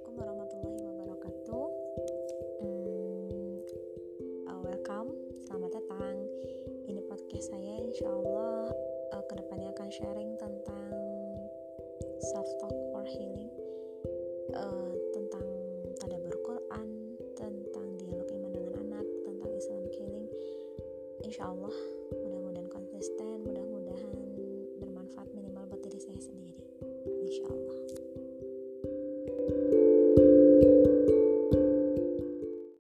Assalamualaikum warahmatullahi wabarakatuh. Hmm, uh, welcome, selamat datang. Ini podcast saya, insya Allah uh, ke depannya akan sharing tentang self talk or healing, uh, tentang Tanda Quran, tentang dialog iman dengan anak, tentang Islam healing. Insya Allah